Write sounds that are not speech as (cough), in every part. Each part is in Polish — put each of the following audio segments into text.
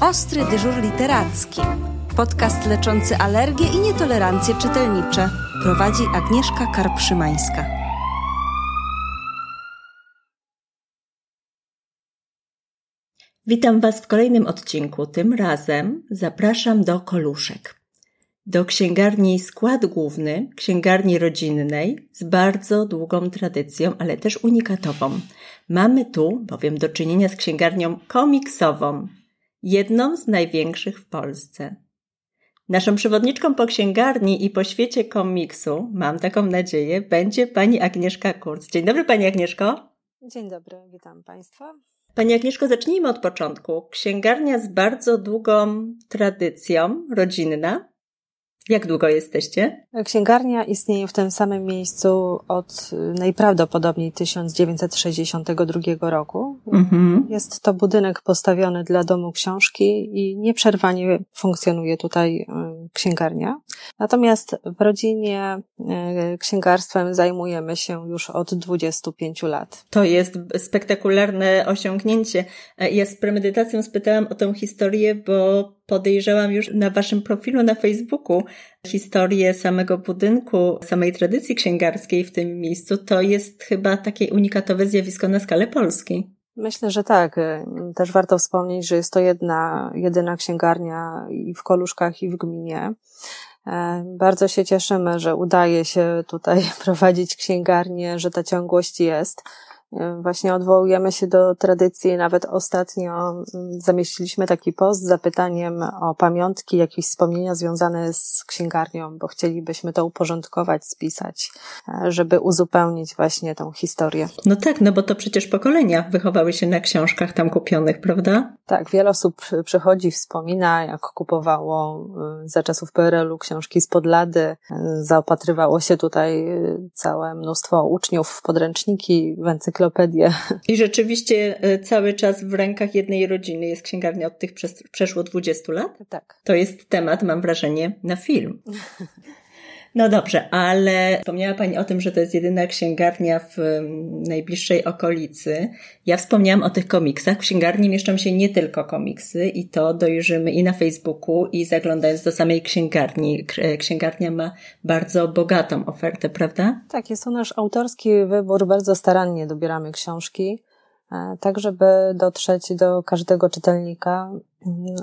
Ostry dyżur literacki. Podcast leczący alergie i nietolerancje czytelnicze. Prowadzi Agnieszka Karpszymańska. Witam Was w kolejnym odcinku. Tym razem zapraszam do Koluszek. Do księgarni Skład Główny, księgarni rodzinnej z bardzo długą tradycją, ale też unikatową. Mamy tu bowiem do czynienia z księgarnią komiksową, jedną z największych w Polsce. Naszą przewodniczką po księgarni i po świecie komiksu, mam taką nadzieję, będzie pani Agnieszka Kurz. Dzień dobry pani Agnieszko. Dzień dobry, witam państwa. Pani Agnieszko, zacznijmy od początku. Księgarnia z bardzo długą tradycją, rodzinna. Jak długo jesteście? Księgarnia istnieje w tym samym miejscu od najprawdopodobniej 1962 roku. Mhm. Jest to budynek postawiony dla domu książki i nieprzerwanie funkcjonuje tutaj y, księgarnia. Natomiast w rodzinie y, księgarstwem zajmujemy się już od 25 lat. To jest spektakularne osiągnięcie. Ja z premedytacją spytałam o tę historię, bo podejrzewam już na waszym profilu na Facebooku historię samego budynku, samej tradycji księgarskiej w tym miejscu. To jest chyba takie unikatowe zjawisko na skalę Polski. Myślę, że tak. Też warto wspomnieć, że jest to jedna, jedyna księgarnia i w Koluszkach, i w gminie. E, bardzo się cieszymy, że udaje się tutaj (laughs) prowadzić księgarnię, że ta ciągłość jest. E, właśnie odwołujemy się do tradycji. Nawet ostatnio mm, zamieściliśmy taki post z zapytaniem o pamiątki, jakieś wspomnienia związane z księgarnią, bo chcielibyśmy to uporządkować, spisać, e, żeby uzupełnić właśnie tą historię. No tak, no bo to przecież pokolenia wychowały się na książkach tam kupionych, prawda? Tak, wiele osób przychodzi, wspomina, jak kupowało y, za czasów PRL-u książki z podlady, y, zaopatrywało się tutaj y, całe mnóstwo uczniów w podręczniki, w encyklopedię. I rzeczywiście cały czas w rękach jednej rodziny jest księgarnia od tych przeszło 20 lat? Tak. To jest temat, mam wrażenie, na film. (laughs) No dobrze, ale wspomniała Pani o tym, że to jest jedyna księgarnia w mm, najbliższej okolicy. Ja wspomniałam o tych komiksach. W księgarni mieszczą się nie tylko komiksy i to dojrzymy i na Facebooku i zaglądając do samej księgarni. Księgarnia ma bardzo bogatą ofertę, prawda? Tak, jest to nasz autorski wybór. Bardzo starannie dobieramy książki. E, tak żeby dotrzeć do każdego czytelnika,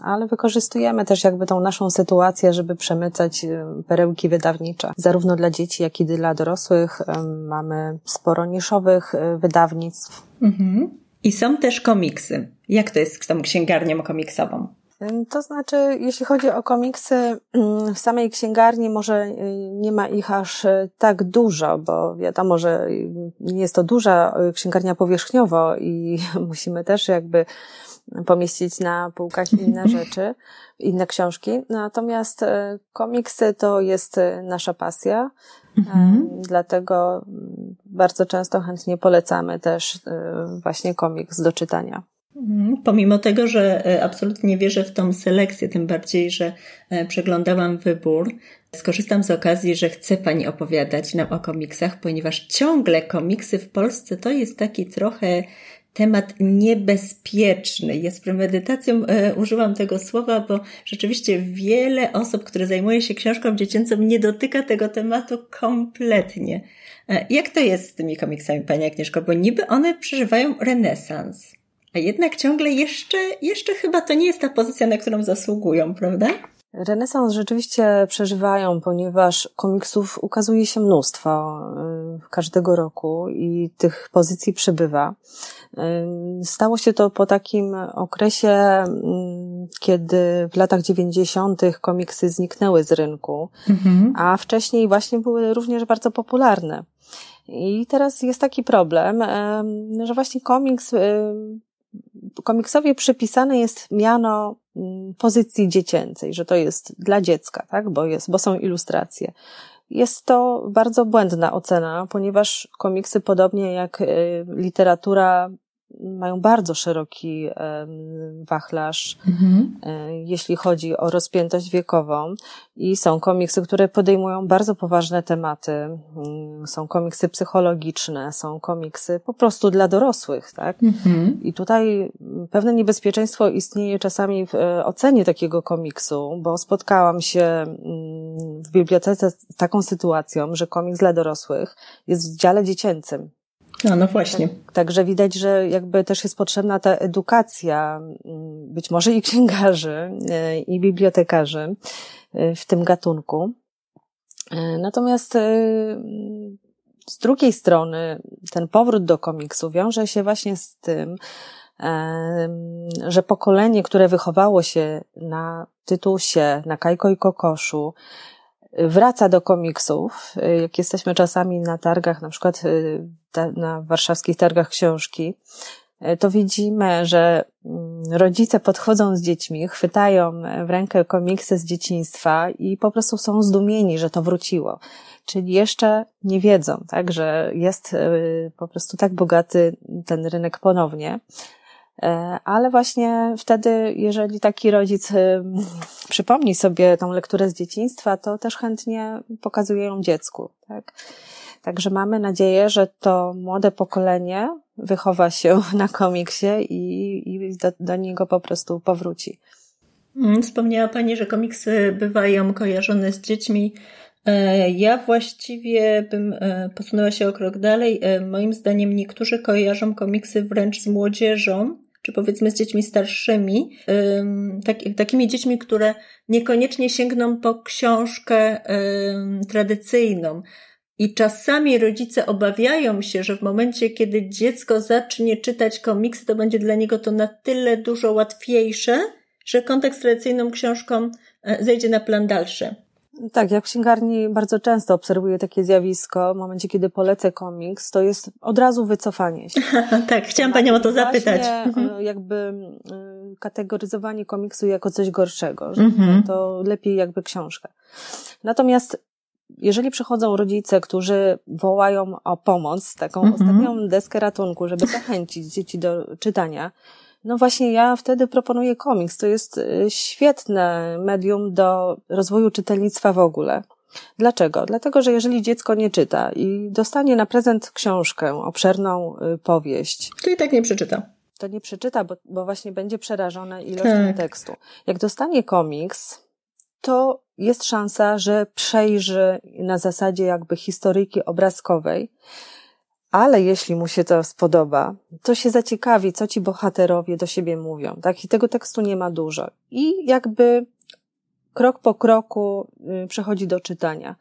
ale wykorzystujemy też jakby tą naszą sytuację, żeby przemycać e, perełki wydawnicze, zarówno dla dzieci, jak i dla dorosłych. E, mamy sporo niszowych wydawnictw. Mhm. I są też komiksy. Jak to jest z tą księgarnią komiksową? To znaczy, jeśli chodzi o komiksy, w samej księgarni może y, nie ma ich aż y, tak dużo, bo wiadomo, że nie jest to duża y, księgarnia powierzchniowo i (laughs) musimy też jakby pomieścić na półkach inne (laughs) rzeczy, inne książki. Natomiast komiksy to jest nasza pasja, mhm. dlatego bardzo często chętnie polecamy też właśnie komiks do czytania. Mhm. Pomimo tego, że e, absolutnie wierzę w tą selekcję, tym bardziej, że e, przeglądałam wybór, skorzystam z okazji, że chcę Pani opowiadać nam o komiksach, ponieważ ciągle komiksy w Polsce to jest taki trochę temat niebezpieczny. Ja z premedytacją e, użyłam tego słowa, bo rzeczywiście wiele osób, które zajmuje się książką dziecięcą, nie dotyka tego tematu kompletnie. E, jak to jest z tymi komiksami, Pani Agnieszko? Bo niby one przeżywają renesans. A jednak ciągle jeszcze, jeszcze chyba to nie jest ta pozycja, na którą zasługują, prawda? Renesans rzeczywiście przeżywają, ponieważ komiksów ukazuje się mnóstwo y, każdego roku i tych pozycji przybywa. Y, stało się to po takim okresie, y, kiedy w latach dziewięćdziesiątych komiksy zniknęły z rynku, mhm. a wcześniej właśnie były również bardzo popularne. I teraz jest taki problem, że właśnie komiks komiksowi przypisane jest miano mm, pozycji dziecięcej, że to jest dla dziecka, tak? Bo, jest, bo są ilustracje. Jest to bardzo błędna ocena, ponieważ komiksy, podobnie jak y, literatura, mają bardzo szeroki wachlarz, mhm. E, jeśli chodzi o rozpiętość wiekową i są komiksy, które podejmują bardzo poważne tematy. Mm, są komiksy psychologiczne, są komiksy po prostu dla dorosłych, tak? Mhm. I tutaj pewne niebezpieczeństwo istnieje czasami w e, ocenie takiego komiksu, bo spotkałam się mm, w bibliotece z taką sytuacją, że komiks dla dorosłych jest w dziale dziecięcym. No, no właśnie. Tak, także widać, że jakby też jest potrzebna ta edukacja, mm, być może i księgarzy, e, i bibliotekarzy e, w tym gatunku. E, natomiast z drugiej strony ten powrót do komiksu wiąże się właśnie z tym, że pokolenie, które wychowało się na Tytusie, na Kajko i Kokoszu, wraca do komiksów. Jak jesteśmy czasami na targach, na przykład na warszawskich targach książki, to widzimy, że mm, rodzice podchodzą z dziećmi, chwytają w rękę komiksy z dzieciństwa i po prostu są zdumieni, że to wróciło. Czyli jeszcze nie wiedzą, tak, że jest y, po prostu tak bogaty ten rynek ponownie. E, ale właśnie wtedy, jeżeli taki rodzic y, przypomni sobie tą lekturę z dzieciństwa, to też chętnie pokazuje ją dziecku, tak? Także mamy nadzieję, że to młode pokolenie wychowa się (laughs) na komiksie i, i do, do niego po prostu powróci. Mm, wspomniała Pani, że komiksy bywają kojarzone z dziećmi. E, ja właściwie bym e, posunęła się o krok dalej. Moim zdaniem niektórzy kojarzą komiksy wręcz z młodzieżą, czy powiedzmy z dziećmi starszymi, tak, takimi dziećmi, które niekoniecznie sięgną po książkę tradycyjną. I czasami rodzice obawiają się, że w momencie, kiedy dziecko zacznie czytać komiksy, to będzie dla niego to na tyle dużo łatwiejsze, że kontakt z tradycyjną książką e, zejdzie na plan dalszy. Tak, ja w księgarni bardzo często obserwuję takie zjawisko. W momencie, kiedy polecę komiks, to jest od razu wycofanie się. (laughs) tak, chciałam Panią o to zapytać. Mhm. E, jakby e, kategoryzowanie komiksu jako coś gorszego, że mhm. to lepiej jakby książkę. Natomiast jeżeli przychodzą rodzice, którzy wołają o pomoc, taką mhm. ostatnią deskę ratunku, żeby zachęcić dzieci do czytania, no właśnie ja wtedy proponuję komiks. To jest y, świetne medium do rozwoju czytelnictwa w ogóle. Dlaczego? Dlatego, że jeżeli dziecko nie czyta i dostanie na prezent książkę, obszerną y, powieść, to i tak nie przeczyta. To nie przeczyta, bo, bo właśnie będzie przerażone ilością tak. tekstu. Jak dostanie komiks, to jest szansa, że przejrzy na zasadzie jakby historyjki obrazkowej, ale jeśli mu się to spodoba, to się zaciekawi, co ci bohaterowie do siebie mówią. Tak? I tego tekstu nie ma dużo. I jakby krok po kroku y, przechodzi do czytania.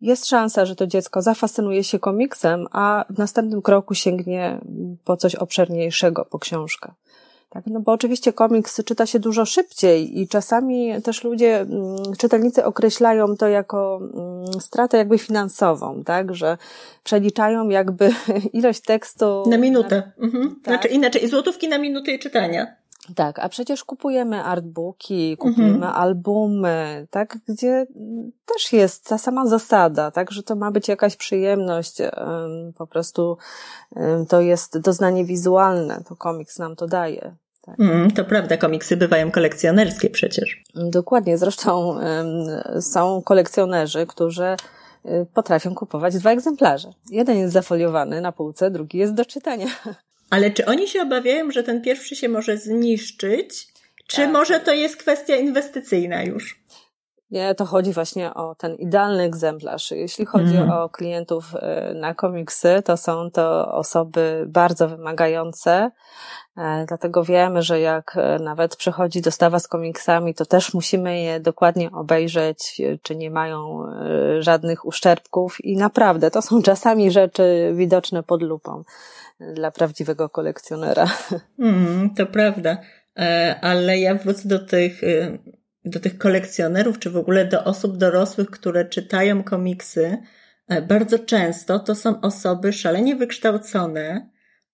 Jest szansa, że to dziecko zafascynuje się komiksem, a w następnym kroku sięgnie po coś obszerniejszego, po książkę. Tak, no bo oczywiście komiks czyta się dużo szybciej i czasami też ludzie, mm, czytelnicy określają to jako mm, stratę jakby finansową, tak, że przeliczają jakby (laughs) ilość tekstu. Na minutę. Mhm. Tak. Znaczy inaczej, złotówki na minutę czytania. Tak, a przecież kupujemy artbooki, kupujemy mhm. albumy, tak, gdzie też jest ta sama zasada, tak, że to ma być jakaś przyjemność, po prostu to jest doznanie wizualne, to komiks nam to daje. Tak. Mm, to prawda, komiksy bywają kolekcjonerskie przecież. Dokładnie, zresztą są kolekcjonerzy, którzy y, potrafią kupować dwa egzemplarze. Jeden jest zafoliowany na półce, drugi jest do czytania. (laughs) Ale czy oni się obawiają, że ten pierwszy się może zniszczyć? Czy tak. może to jest kwestia inwestycyjna już? Nie, to chodzi właśnie o ten idealny egzemplarz. Jeśli chodzi mm. o klientów y, na komiksy, to są to osoby bardzo wymagające, e, dlatego wiemy, że jak e, nawet przychodzi dostawa z komiksami, to też musimy je dokładnie obejrzeć, czy nie mają e, żadnych uszczerbków i naprawdę to są (laughs) czasami rzeczy widoczne pod lupą dla prawdziwego kolekcjonera. (laughs) Mm, to prawda. Ale ja wrócę do tych do tych kolekcjonerów, czy w ogóle do osób dorosłych, które czytają komiksy, e, bardzo często to są osoby szalenie wykształcone,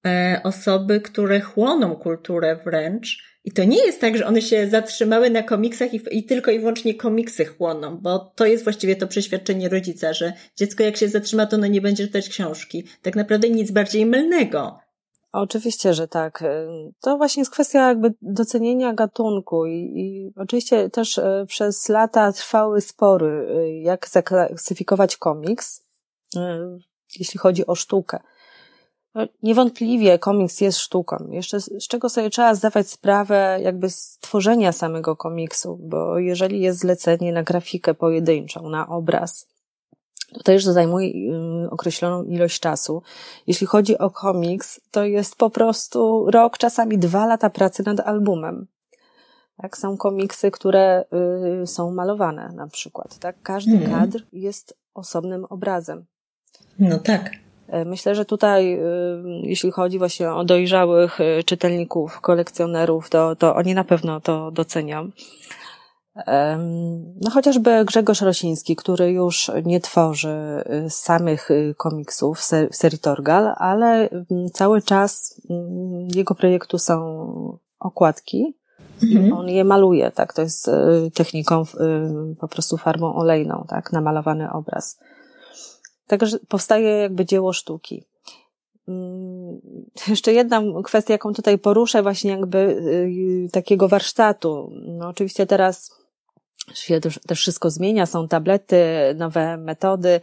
e, osoby, które chłoną kulturę wręcz. I to nie jest tak, że one się zatrzymały na komiksach i, i, tylko i wyłącznie komiksy chłoną, bo to jest właściwie to przeświadczenie rodzica, że dziecko jak się zatrzyma, to ono nie będzie czytać książki. Tak naprawdę nic bardziej mylnego. Oczywiście, że tak. To właśnie jest kwestia jakby docenienia gatunku i, i oczywiście też e, przez lata trwały spory, e, jak zaklasyfikować komiks, e, jeśli chodzi o sztukę. No, niewątpliwie komiks jest sztuką. Jeszcze z czego sobie trzeba zdawać sprawę jakby stworzenia samego komiksu, bo jeżeli jest zlecenie na grafikę pojedynczą, na obraz, to też zajmuje y, określoną ilość czasu. Jeśli chodzi o komiks, to jest po prostu rok, czasami dwa lata pracy nad albumem. Tak, są komiksy, które y, są malowane na przykład. Tak? Każdy hmm. kadr jest osobnym obrazem. No tak. E, myślę, że tutaj, y, jeśli chodzi właśnie o dojrzałych y, czytelników, kolekcjonerów, to, to oni na pewno to docenią. No chociażby Grzegorz Rosiński, który już nie tworzy y, samych komiksów w serii Torgal, ale mm, cały czas mm, jego projektu są okładki mhm. on je maluje, tak, to jest techniką po prostu farbą olejną, tak, namalowany obraz. Także powstaje jakby dzieło sztuki. Mm, (laughs) jeszcze jedna kwestia, jaką tutaj poruszę, właśnie jakby y, takiego warsztatu. No oczywiście teraz się też, wszystko zmienia, są tablety, nowe metody.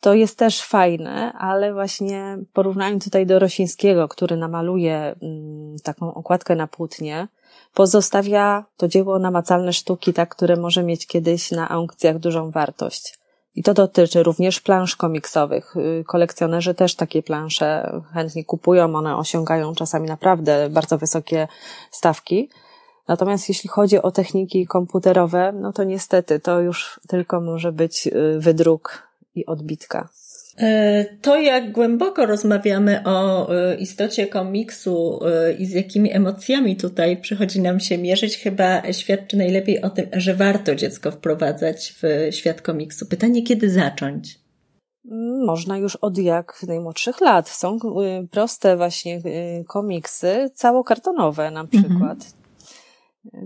To jest też fajne, ale właśnie porównając tutaj do Rosińskiego, który namaluje mm, taką okładkę na płótnie, pozostawia to dzieło namacalne sztuki, tak, które może mieć kiedyś na aukcjach dużą wartość. I to dotyczy również plansz komiksowych. Y, kolekcjonerzy też takie plansze chętnie kupują, one osiągają czasami naprawdę bardzo wysokie stawki. Natomiast jeśli chodzi o techniki komputerowe, no to niestety to już tylko może być y, wydruk i odbitka. E, to, jak głęboko rozmawiamy o e, istocie komiksu e, i z jakimi emocjami tutaj przychodzi nam się mierzyć, chyba świadczy najlepiej o tym, że warto dziecko wprowadzać w świat komiksu. Pytanie, kiedy zacząć? Można już od jak najmłodszych lat. Są proste właśnie komiksy, całokartonowe na przykład. Mhm.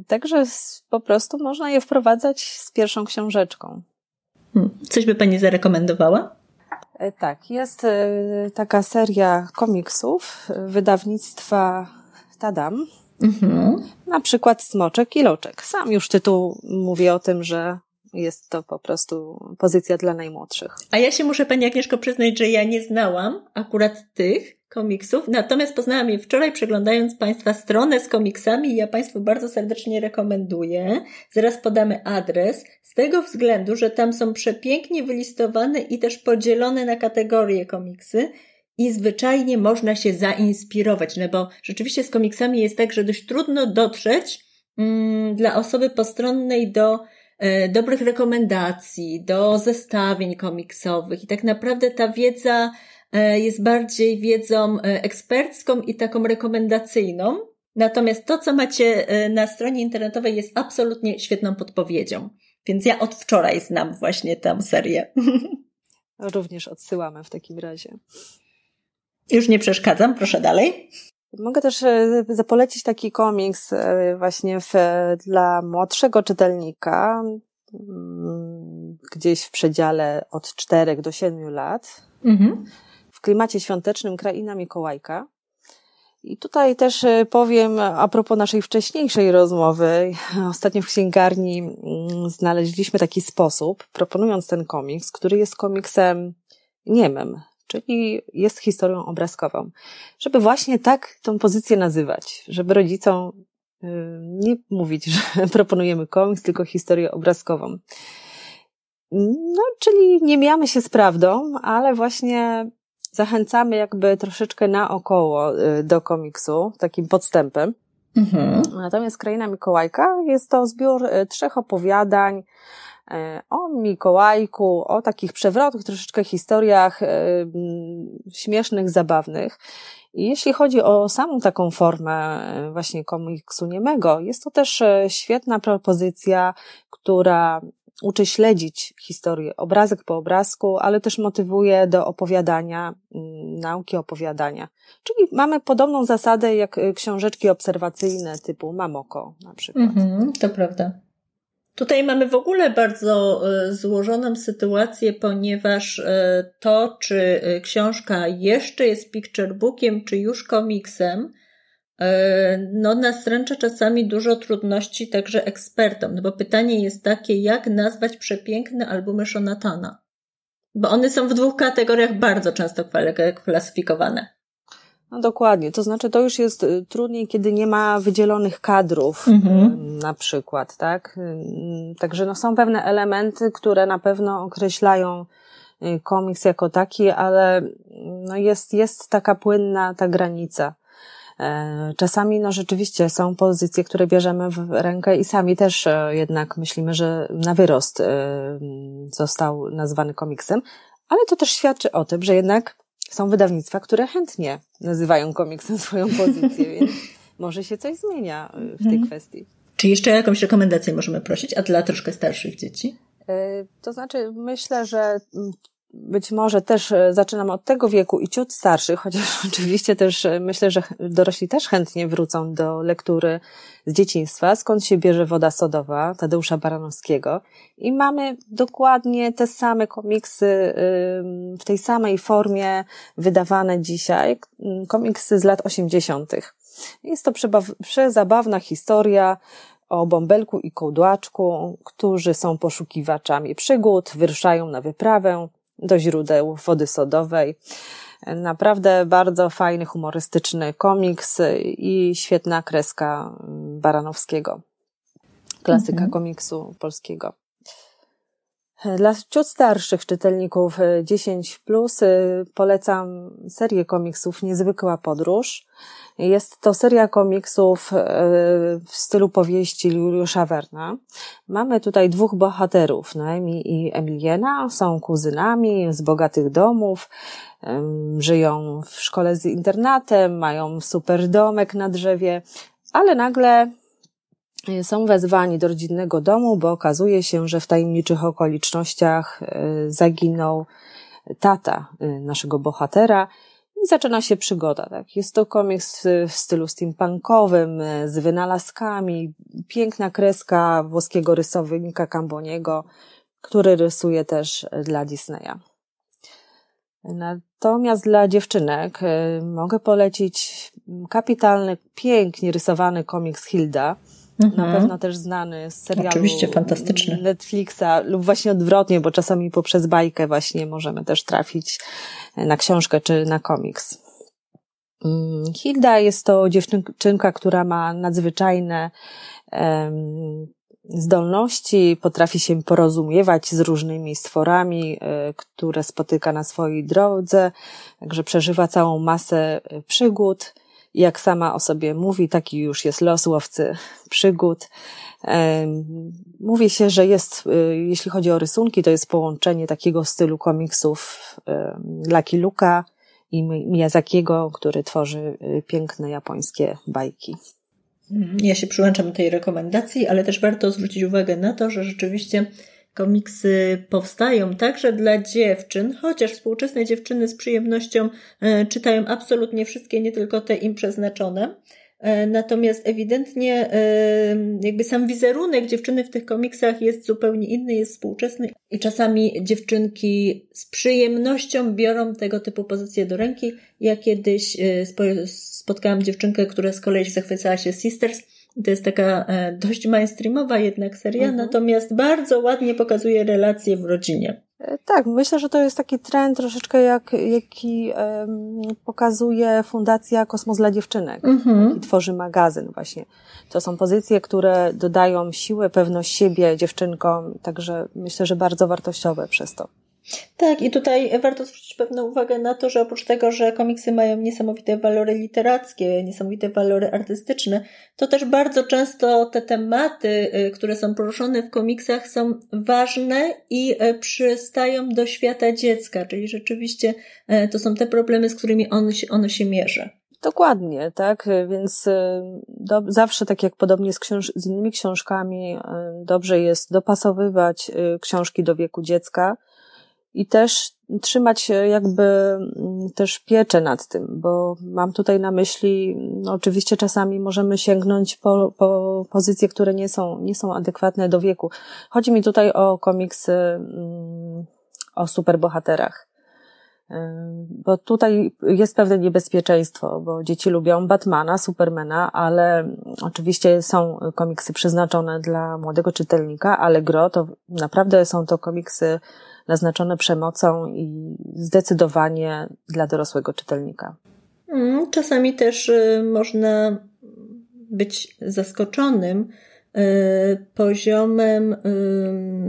Także po prostu można je wprowadzać z pierwszą książeczką. Hmm. Coś by Pani zarekomendowała? E, tak, jest e, taka seria komiksów wydawnictwa Tadam. Mhm. Na przykład Smoczek i Loczek. Sam już tytuł mówi o tym, że jest to po prostu pozycja dla najmłodszych. A ja się muszę Pani Agnieszko przyznać, że ja nie znałam akurat tych komiksów, natomiast poznałam je wczoraj przeglądając Państwa stronę z komiksami. Ja Państwu bardzo serdecznie rekomenduję. Zaraz podamy adres, z tego względu, że tam są przepięknie wylistowane i też podzielone na kategorie komiksy i zwyczajnie można się zainspirować, no bo rzeczywiście z komiksami jest tak, że dość trudno dotrzeć mm, dla osoby postronnej do e, dobrych rekomendacji, do zestawień komiksowych i tak naprawdę ta wiedza jest bardziej wiedzą e, ekspercką i taką rekomendacyjną. Natomiast to, co macie e, na stronie internetowej jest absolutnie świetną podpowiedzią. Więc ja od wczoraj znam właśnie tę serię. (laughs) Również odsyłamy w takim razie. Już nie przeszkadzam, proszę dalej. Mogę też e, zapolecić taki komiks e, właśnie w, dla młodszego czytelnika, mm, gdzieś w przedziale od 4 do 7 lat. Mhm. Klimacie świątecznym Kraina Mikołajka. I tutaj też e, powiem a propos naszej wcześniejszej rozmowy. (laughs) Ostatnio w księgarni mm, znaleźliśmy taki sposób, proponując ten komiks, który jest komiksem niemym, czyli jest historią obrazkową. Żeby właśnie tak tą pozycję nazywać, żeby rodzicom y, nie mówić, (laughs) że proponujemy komiks, tylko historię obrazkową. No, czyli nie mijamy się z prawdą, ale właśnie zachęcamy jakby troszeczkę naokoło y, do komiksu, takim podstępem. Mhm. Natomiast Kraina Mikołajka jest to zbiór y, trzech opowiadań y, o Mikołajku, o takich przewrotnych troszeczkę historiach śmiesznych, zabawnych. I jeśli chodzi o samą taką formę właśnie komiksu niemego, jest to też świetna propozycja, która uczy śledzić historię obrazek po obrazku, ale też motywuje do opowiadania, mm, nauki opowiadania. Czyli mamy podobną zasadę jak y, książeczki obserwacyjne typu Mamoko na przykład. Mhm, to prawda. Tutaj mamy w ogóle bardzo e, złożoną sytuację, ponieważ e, to, czy książka jeszcze jest picture bookiem, czy już komiksem, no nastręcza czasami dużo trudności także ekspertom, no bo pytanie jest takie, jak nazwać przepiękne albumy Shonatana? Bo one są w dwóch kategoriach bardzo często klasyfikowane. No dokładnie, to znaczy to już jest y, trudniej, kiedy nie ma wydzielonych kadrów mhm. na przykład, tak? Także no są pewne elementy, które na pewno określają y, komiks jako taki, ale no jest, jest taka płynna ta granica. E, czasami no rzeczywiście są pozycje, które bierzemy w rękę i sami też e, jednak myślimy, że na wyrost e, został nazwany komiksem, ale to też świadczy o tym, że jednak są wydawnictwa, które chętnie nazywają komiksem (laughs) swoją pozycję, więc może się coś zmienia w tej mhm. kwestii. Czy jeszcze jakąś rekomendację możemy prosić, a dla troszkę starszych dzieci? To znaczy, myślę, że być może też e, zaczynam od tego wieku i ciut starszych, chociaż (laughs) oczywiście też e, myślę, że dorośli też chętnie wrócą do lektury z dzieciństwa, skąd się bierze woda sodowa Tadeusza Baranowskiego. I mamy dokładnie te same komiksy w tej samej formie wydawane dzisiaj, komiksy z lat osiemdziesiątych. Jest to przezabawna historia o bąbelku i kołdłaczku, którzy są poszukiwaczami przygód, wyruszają na wyprawę, do źródeł wody sodowej. Naprawdę bardzo fajny, humorystyczny komiks i świetna kreska Baranowskiego. Klasyka mhm. komiksu polskiego. Dla ciut starszych czytelników 10 plus polecam serię komiksów Niezwykła Podróż. Jest to seria komiksów e, w stylu powieści Juliusza Werna. Mamy tutaj dwóch bohaterów, Noemi i Emiliena. Są kuzynami z bogatych domów, żyją w szkole z internatem, mają super domek na drzewie, ale nagle e, są wezwani do rodzinnego domu, bo okazuje się, że w tajemniczych okolicznościach e, zaginął tata naszego bohatera i zaczyna się przygoda, tak. Jest to komiks w stylu steampunkowym, z wynalazkami, piękna kreska włoskiego rysownika Camboniego, który rysuje też dla Disneya. Natomiast dla dziewczynek mogę polecić kapitalny, pięknie rysowany komiks Hilda, Mhm. Na pewno też znany z serialu Oczywiście, fantastyczny. Netflixa lub właśnie odwrotnie, bo czasami poprzez bajkę właśnie możemy też trafić na książkę czy na komiks. Mm, Hilda jest to dziewczynka, która ma nadzwyczajne um, zdolności, potrafi się porozumiewać z różnymi stworami, e, które spotyka na swojej drodze, także przeżywa całą masę e, przygód jak sama o sobie mówi, taki już jest los łowcy przygód. Mówi się, że jest, y, jeśli chodzi o rysunki, to jest połączenie takiego stylu komiksów Lucky Luka i Miyazakiego, który tworzy y, piękne japońskie bajki. Ja się przyłączam do tej rekomendacji, ale też warto zwrócić uwagę na to, że rzeczywiście komiksy powstają także dla dziewczyn, chociaż współczesne dziewczyny z przyjemnością e, czytają absolutnie wszystkie, nie tylko te im przeznaczone. E, natomiast ewidentnie e, jakby sam wizerunek dziewczyny w tych komiksach jest zupełnie inny, jest współczesny i czasami dziewczynki z przyjemnością biorą tego typu pozycje do ręki. Ja kiedyś spotkałam dziewczynkę, która z kolei zachwycała się Sisters to jest taka e, dość mainstreamowa jednak seria, mhm. natomiast bardzo ładnie pokazuje relacje w rodzinie. E, tak, myślę, że to jest taki trend troszeczkę jak, jaki um, pokazuje Fundacja Kosmos dla Dziewczynek, mhm. i tworzy magazyn właśnie. To są pozycje, które dodają siłę, pewność siebie dziewczynkom, także myślę, że bardzo wartościowe przez to. Tak, i tutaj warto zwrócić pewną uwagę na to, że oprócz tego, że komiksy mają niesamowite walory literackie, niesamowite walory artystyczne, to też bardzo często te tematy, y, które są poruszone w komiksach, są ważne i y, przystają do świata dziecka, czyli rzeczywiście y, to są te problemy, z którymi on, ono się mierzy. Dokładnie, tak, więc do, zawsze tak jak podobnie z, książ- z innymi książkami, dobrze jest dopasowywać książki do wieku dziecka, i też trzymać jakby mm, też pieczę nad tym, bo mam tutaj na myśli, no oczywiście czasami możemy sięgnąć po, po pozycje, które nie są, nie są adekwatne do wieku. Chodzi mi tutaj o komiksy mm, o superbohaterach. Bo tutaj jest pewne niebezpieczeństwo, bo dzieci lubią Batmana, Supermana, ale oczywiście są komiksy przeznaczone dla młodego czytelnika, ale gro to naprawdę są to komiksy naznaczone przemocą i zdecydowanie dla dorosłego czytelnika. Mm, czasami też y, można być zaskoczonym, E, poziomem e,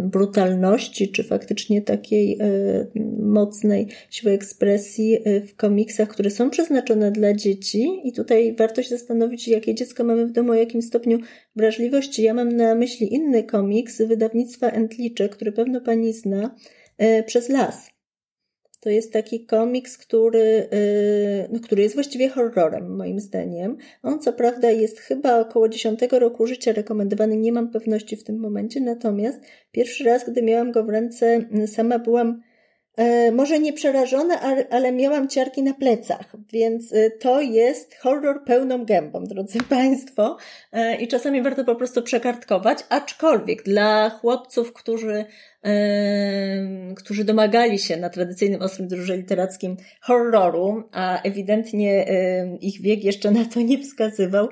brutalności, czy faktycznie takiej mocnej siły ekspresji w komiksach, które są przeznaczone dla dzieci. I tutaj warto się zastanowić, jakie dziecko mamy w domu, o jakim stopniu wrażliwości. Ja mam na myśli inny komiks wydawnictwa Entlicze, który pewno pani zna, przez las. To jest taki komiks, który, y, no, który jest właściwie horrorem, moim zdaniem. On co prawda jest chyba około 10 roku życia rekomendowany, nie mam pewności w tym momencie, natomiast pierwszy raz, gdy miałam go w ręce, sama byłam E, może nie przerażona, ale miałam ciarki na plecach, więc e, to jest horror pełną gębą, drodzy (laughs) Państwo. E, I czasami warto po prostu przekartkować, aczkolwiek dla chłopców, którzy, którzy domagali się na tradycyjnym ostrym drurze literackim horroru, a ewidentnie ich wiek jeszcze na to nie wskazywał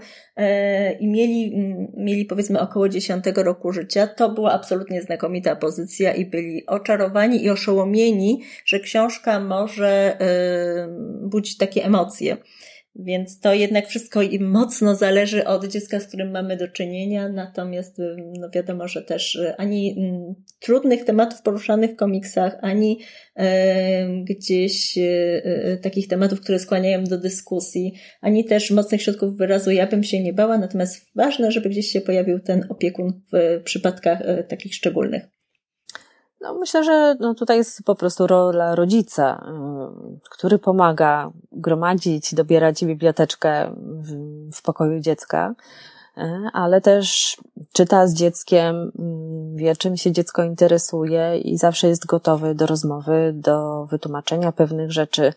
i mieli, mieli powiedzmy około 10 roku życia, to była absolutnie znakomita pozycja i byli oczarowani i oszołomieni że książka może budzić takie emocje. Więc to jednak wszystko mocno zależy od dziecka, z którym mamy do czynienia. Natomiast y, no wiadomo, że też y, ani mm, trudnych tematów poruszanych w komiksach, ani gdzieś takich tematów, które skłaniają do dyskusji, ani też mocnych środków wyrazu ja bym się nie bała. Natomiast ważne, żeby gdzieś się pojawił ten opiekun w przypadkach takich szczególnych. No, myślę, że no, tutaj jest po prostu rola rodzica, y, który pomaga gromadzić, dobierać biblioteczkę w, w pokoju dziecka, y, ale też czyta z dzieckiem, y, wie czym się dziecko interesuje i zawsze jest gotowy do rozmowy, do wytłumaczenia pewnych rzeczy,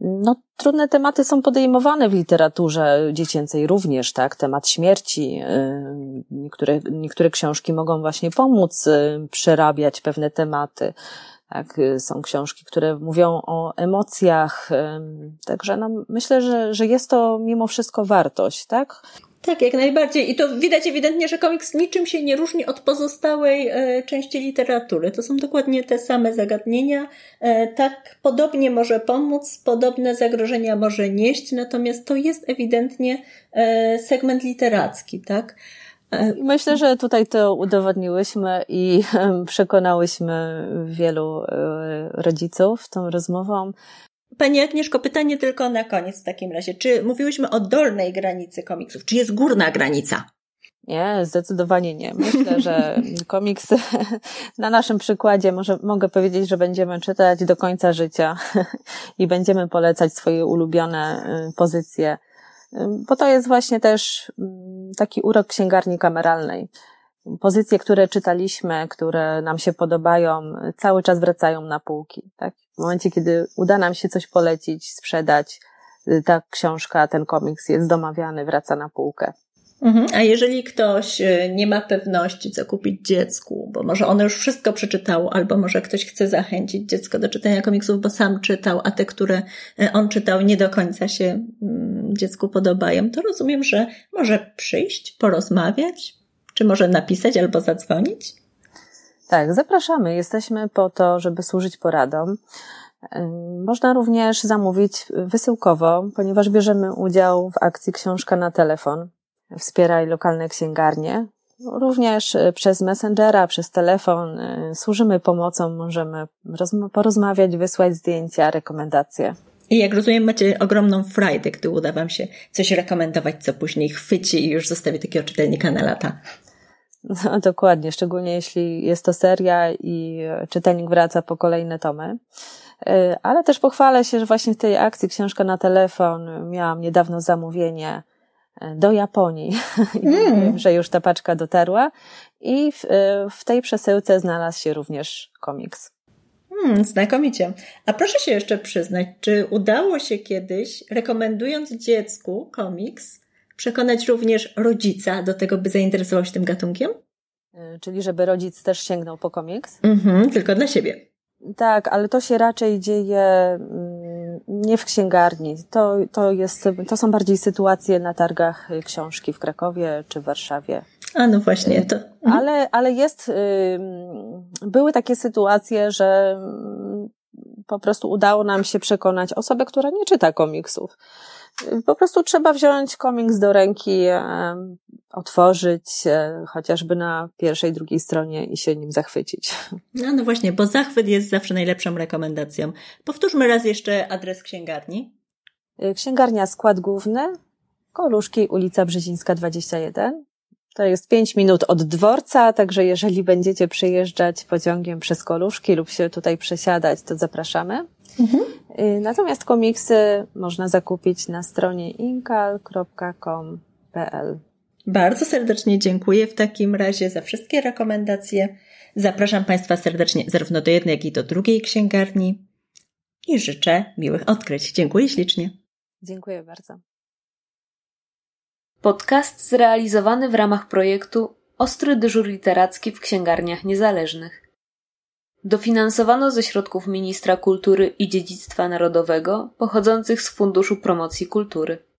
no, trudne tematy są podejmowane w literaturze dziecięcej również, tak? Temat śmierci. Y, niektóre, niektóre książki mogą właśnie pomóc y, przerabiać pewne tematy. Tak, y, są książki, które mówią o emocjach. Także no, myślę, że, że jest to mimo wszystko wartość, tak? Tak, jak najbardziej. I to widać ewidentnie, że komiks niczym się nie różni od pozostałej e, części literatury. To są dokładnie te same zagadnienia. E, tak podobnie może pomóc, podobne zagrożenia może nieść, natomiast to jest ewidentnie e, segment literacki, tak? Myślę, że tutaj to udowodniłyśmy i (laughs) przekonałyśmy wielu rodziców tą rozmową, Pani Agnieszko, pytanie tylko na koniec w takim razie. Czy mówiłyśmy o dolnej granicy komiksów? Czy jest górna granica? Nie, zdecydowanie nie. Myślę, że (laughs) komiks (laughs) na naszym przykładzie może, mogę powiedzieć, że będziemy czytać do końca życia (laughs) i będziemy polecać swoje ulubione y, pozycje, y, bo to jest właśnie też mm, taki urok księgarni kameralnej. Pozycje, które czytaliśmy, które nam się podobają, cały czas wracają na półki. Tak? W momencie, kiedy uda nam się coś polecić, sprzedać, y, ta książka, ten komiks jest domawiany, wraca na półkę. Mhm. A jeżeli ktoś y, nie ma pewności, co kupić dziecku, bo może ono już wszystko przeczytało, albo może ktoś chce zachęcić dziecko do czytania komiksów, bo sam czytał, a te, które y, on czytał, nie do końca się mm, dziecku podobają, to rozumiem, że może przyjść, porozmawiać, czy może napisać albo zadzwonić? Tak, zapraszamy. Jesteśmy po to, żeby służyć poradom. Można również zamówić wysyłkowo, ponieważ bierzemy udział w akcji Książka na telefon. Wspieraj lokalne księgarnie. Również e, przez Messengera, przez telefon e, służymy pomocą, możemy porozmawiać, wysłać zdjęcia, rekomendacje. I jak rozumiem, macie ogromną frajdę, gdy uda Wam się coś rekomendować, co później chwyci i już zostawi takiego czytelnika na lata. No, dokładnie, szczególnie jeśli jest to seria i czytelnik wraca po kolejne tomy. Y, ale też pochwalę się, że właśnie w tej akcji Książka na telefon miałam niedawno zamówienie y, do Japonii, (laughs) mm. że już ta paczka dotarła i w, y, w tej przesyłce znalazł się również komiks. Hmm, znakomicie. A proszę się jeszcze przyznać, czy udało się kiedyś, rekomendując dziecku komiks, przekonać również rodzica do tego, by zainteresował się tym gatunkiem? Y, czyli żeby rodzic też sięgnął po komiks? Mhm, tylko dla siebie. Tak, ale to się raczej dzieje mm, nie w księgarni. To, to, jest, to są bardziej sytuacje na targach książki w Krakowie czy w Warszawie. A no właśnie, to. Mhm. Ale, ale jest, były takie sytuacje, że po prostu udało nam się przekonać osobę, która nie czyta komiksów. Po prostu trzeba wziąć komiks do ręki, otworzyć e, chociażby na pierwszej, drugiej stronie i się nim zachwycić. No, no właśnie, bo zachwyt jest zawsze najlepszą rekomendacją. Powtórzmy raz jeszcze adres księgarni. Księgarnia Skład Główny, Koluszki, ulica Brzezińska 21. To jest pięć minut od dworca, także jeżeli będziecie przyjeżdżać pociągiem przez Koluszki lub się tutaj przesiadać, to zapraszamy. Mhm. Y, natomiast komiksy można zakupić na stronie inkal.com.pl. Bardzo serdecznie dziękuję w takim razie za wszystkie rekomendacje. Zapraszam Państwa serdecznie zarówno do jednej, jak i do drugiej księgarni i życzę miłych odkryć. Dziękuję ślicznie. Dziękuję bardzo. Podcast zrealizowany w ramach projektu Ostry dyżur literacki w księgarniach niezależnych. Dofinansowano ze środków Ministra Kultury i Dziedzictwa Narodowego pochodzących z Funduszu Promocji Kultury.